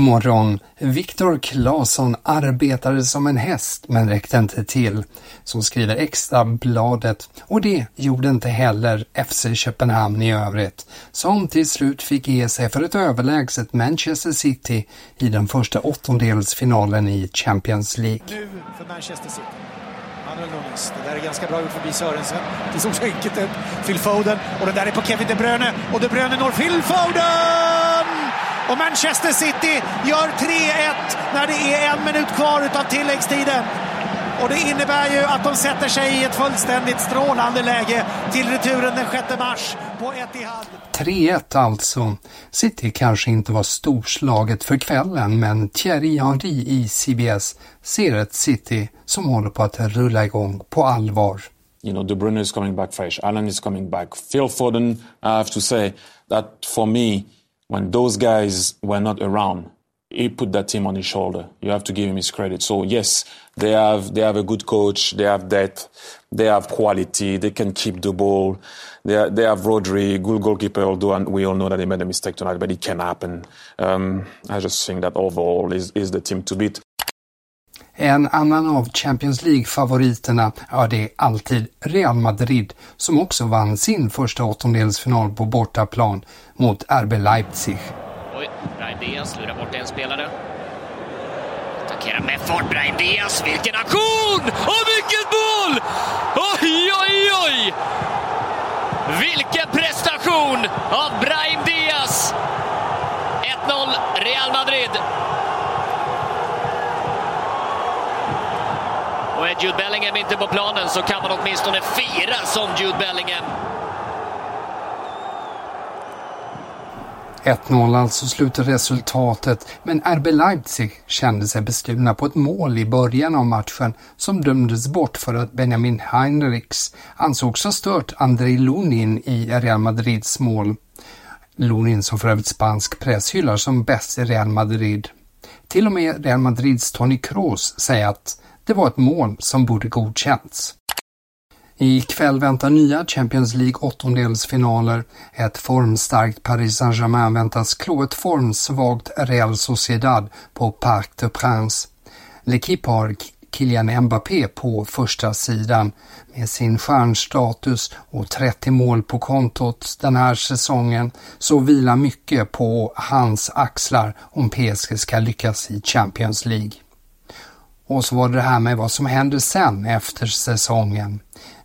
God morgon. Viktor Claesson arbetade som en häst men räckte inte till, Som skriver Extrabladet. Och det gjorde inte heller FC Köpenhamn i övrigt, som till slut fick ge sig för ett överlägset Manchester City i den första åttondelsfinalen i Champions League. Nu för Manchester City. Manuel Nunes. Det där är ganska bra gjort förbi Sörensen. Det såg så enkelt ut. Phil Foden. Och den där är på Kevin De Bruyne. Och De Bruyne når Phil Foden! Och Manchester City gör 3-1 när det är en minut kvar utav tilläggstiden. Och det innebär ju att de sätter sig i ett fullständigt strålande läge till returen den 6 mars på Etihad. 3-1 alltså. City kanske inte var storslaget för kvällen men Thierry Henry i CBS ser ett City som håller på att rulla igång på allvar. You know, De Bruyne is coming back fresh. Alan is coming back. Phil Foden, I have to say that for me, when those guys were not around, he put that team on his shoulder. You have to give him his credit. So yes, they have they have a good coach. They have depth. They have quality. They can keep the ball. They are, they have Rodri, good goalkeeper. Although we all know that he made a mistake tonight, but it can happen. Um, I just think that overall is is the team to beat. En annan av Champions League-favoriterna, ja det är alltid Real Madrid som också vann sin första åttondelsfinal på bortaplan mot RB Leipzig. Oj, Brahim Diaz lurar bort en spelare. Attackerar med fart Brahim Diaz. Vilken aktion! Och vilket mål! Oj, oj, oj! Vilken prestation av Brahim Diaz! 1-0 Real Madrid. Och är Jude Bellingham inte på planen så kan man åtminstone fira som Jude Bellingham. 1-0 alltså slutar resultatet, men RB Leipzig kände sig bestulna på ett mål i början av matchen som dömdes bort för att Benjamin Heinrichs ansågs ha stört Andrei Lunin i Real Madrids mål. Lunin som för övrigt spansk press hyllar som bäst i Real Madrid. Till och med Real Madrids Toni Kroos säger att det var ett mål som borde godkänts. I kväll väntar nya Champions League åttondelsfinaler. Ett formstarkt Paris Saint-Germain väntas klå ett formsvagt Real Sociedad på Parc des Princes. L'Equipe har Kylian Mbappé på första sidan med sin stjärnstatus och 30 mål på kontot den här säsongen så vilar mycket på hans axlar om PSG ska lyckas i Champions League. Och så var det det här med vad som händer sen efter säsongen.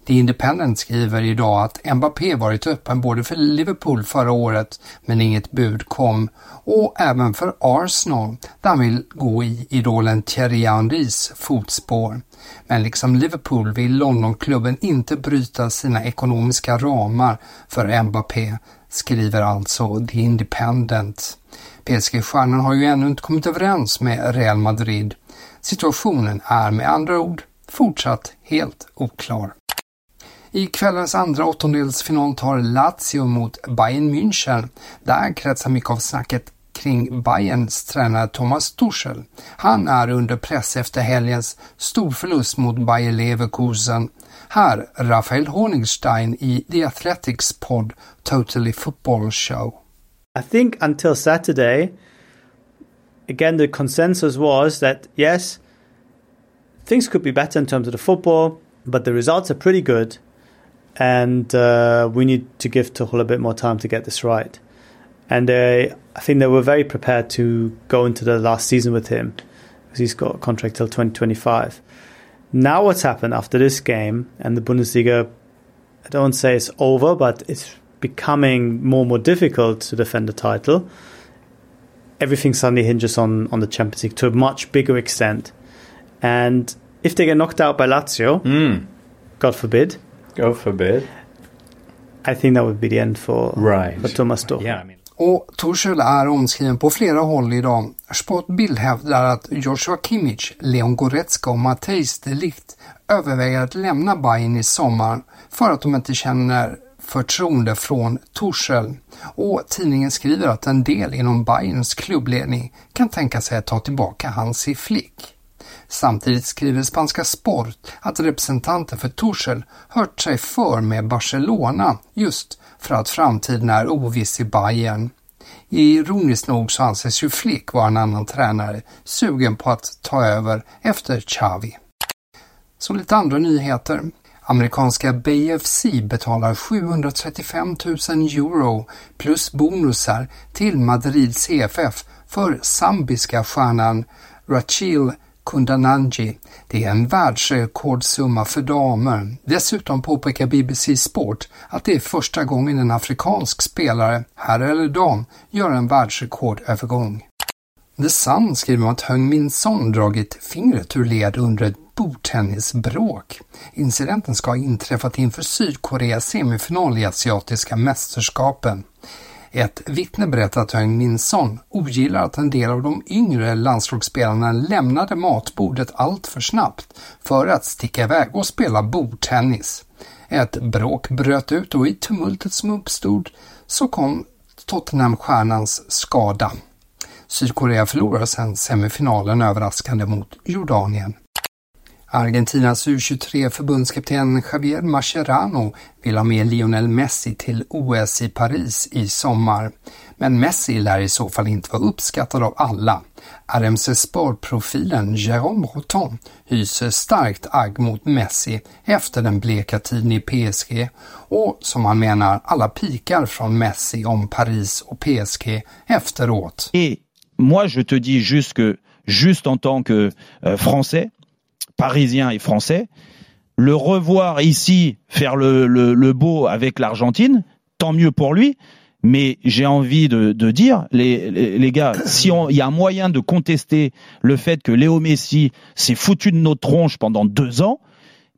The Independent skriver idag att Mbappé varit öppen både för Liverpool förra året men inget bud kom och även för Arsenal där han vill gå i idolen Thierry Henrys fotspår. Men liksom Liverpool vill Londonklubben inte bryta sina ekonomiska ramar för Mbappé, skriver alltså The Independent. PSG-stjärnan har ju ännu inte kommit överens med Real Madrid. Situationen är med andra ord fortsatt helt oklar. I kvällens andra åttondelsfinal tar Lazio mot Bayern München. Där kretsar mycket av snacket kring Bayerns tränare Thomas Tuchel. Han är under press efter helgens storförlust mot Bayer Leverkusen. Här Rafael Honigstein i The Athletics podd Totally Football Show. I think until Saturday, again, the consensus was that yes, things could be better in terms of the football, but the results are pretty good, and uh, we need to give Tuchel a bit more time to get this right. And uh, I think they were very prepared to go into the last season with him because he's got a contract till 2025. Now, what's happened after this game and the Bundesliga, I don't say it's over, but it's becoming more and more difficult to defend the title. Everything suddenly hinges on, on the Champions League to a much bigger extent. And if they get knocked out by Lazio, mm. God forbid, God forbid, I think that would be the end for, right. for Thomas Tuchel. Yeah, I mean. Och Torshäll är omskriven på flera håll idag. Sportbild hävdar att Joshua Kimmich, Leon Goretzka och Matthijs de Ligt överväger att lämna Bayern i sommar för att de inte känner förtroende från Torshäll. Och tidningen skriver att en del inom Bayerns klubbledning kan tänka sig att ta tillbaka Hansi Flick. Samtidigt skriver spanska Sport att representanter för Torshäll hört sig för med Barcelona just för att framtiden är oviss i Bayern. Ironiskt nog så anses ju Flick vara en annan tränare sugen på att ta över efter Xavi. Så lite andra nyheter. Amerikanska BFC betalar 735 000 euro plus bonusar till Madrids CFF för zambiska stjärnan Rachil Kundananji. Det är en världsrekordsumma för damer. Dessutom påpekar BBC Sport att det är första gången en afrikansk spelare, herr eller dam, gör en världsrekordövergång. The Sun skriver om att Heung Min Son dragit fingret ur led under ett bordtennisbråk. Incidenten ska ha inträffat inför Sydkoreas semifinal i Asiatiska mästerskapen. Ett vittne berättar att Heung Min Son ogillar att en del av de yngre landslagsspelarna lämnade matbordet allt för snabbt för att sticka iväg och spela bordtennis. Ett bråk bröt ut och i tumultet som uppstod så kom Tottenham-stjärnans skada. Sydkorea förlorar sedan semifinalen överraskande mot Jordanien. Argentinas U23-förbundskapten Javier Mascherano vill ha med Lionel Messi till OS i Paris i sommar. Men Messi lär i så fall inte vara uppskattad av alla. RMC Sport-profilen Jérôme Roton hyser starkt agg mot Messi efter den bleka tiden i PSG och som han menar alla pikar från Messi om Paris och PSG efteråt. Et moi je te dis juste que juste en tant que euh, français parisien et français, le revoir ici faire le, beau avec l'Argentine, tant mieux pour lui. Mais j'ai envie de, de dire, les, gars, si il y a moyen de contester le fait que Léo Messi s'est foutu de notre tronche pendant deux ans,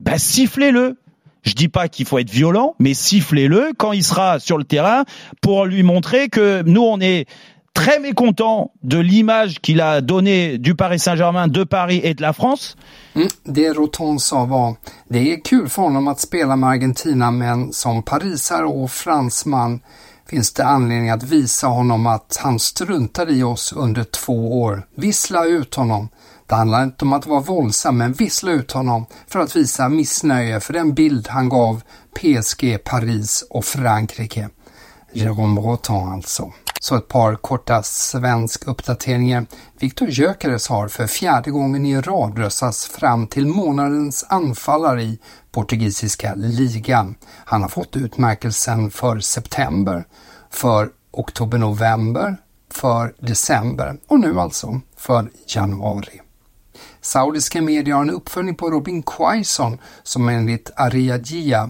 bah sifflez-le. Je dis pas qu'il faut être violent, mais sifflez-le quand il sera sur le terrain pour lui montrer que nous on est très mécontent de l'image qu'il a donnée du Paris Saint-Germain, de Paris et de la France. Mm, det Roton sa var, det är kul för honom att spela med Argentina men som parisare och fransman finns det anledning att visa honom att han struntade i oss under två år. Vissla ut honom. Det handlar inte om att vara våldsam men vissla ut honom för att visa missnöje för den bild han gav PSG, Paris och Frankrike. Jérôme Roton alltså. Så ett par korta svensk uppdateringar. Viktor Gyökeres har för fjärde gången i rad röstats fram till månadens anfallare i portugisiska ligan. Han har fått utmärkelsen för september, för oktober-november, för december och nu alltså för januari. Saudiska medier har en uppföljning på Robin Quaison som enligt Ariadia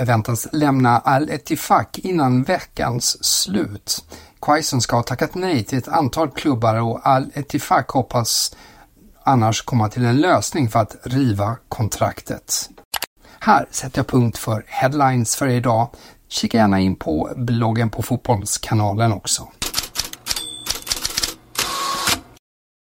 väntas lämna al-Etifak innan veckans slut. Quaison ska ha tackat nej till ett antal klubbar och Al Etifak hoppas annars komma till en lösning för att riva kontraktet. Här sätter jag punkt för headlines för idag. Kika gärna in på bloggen på Fotbollskanalen också.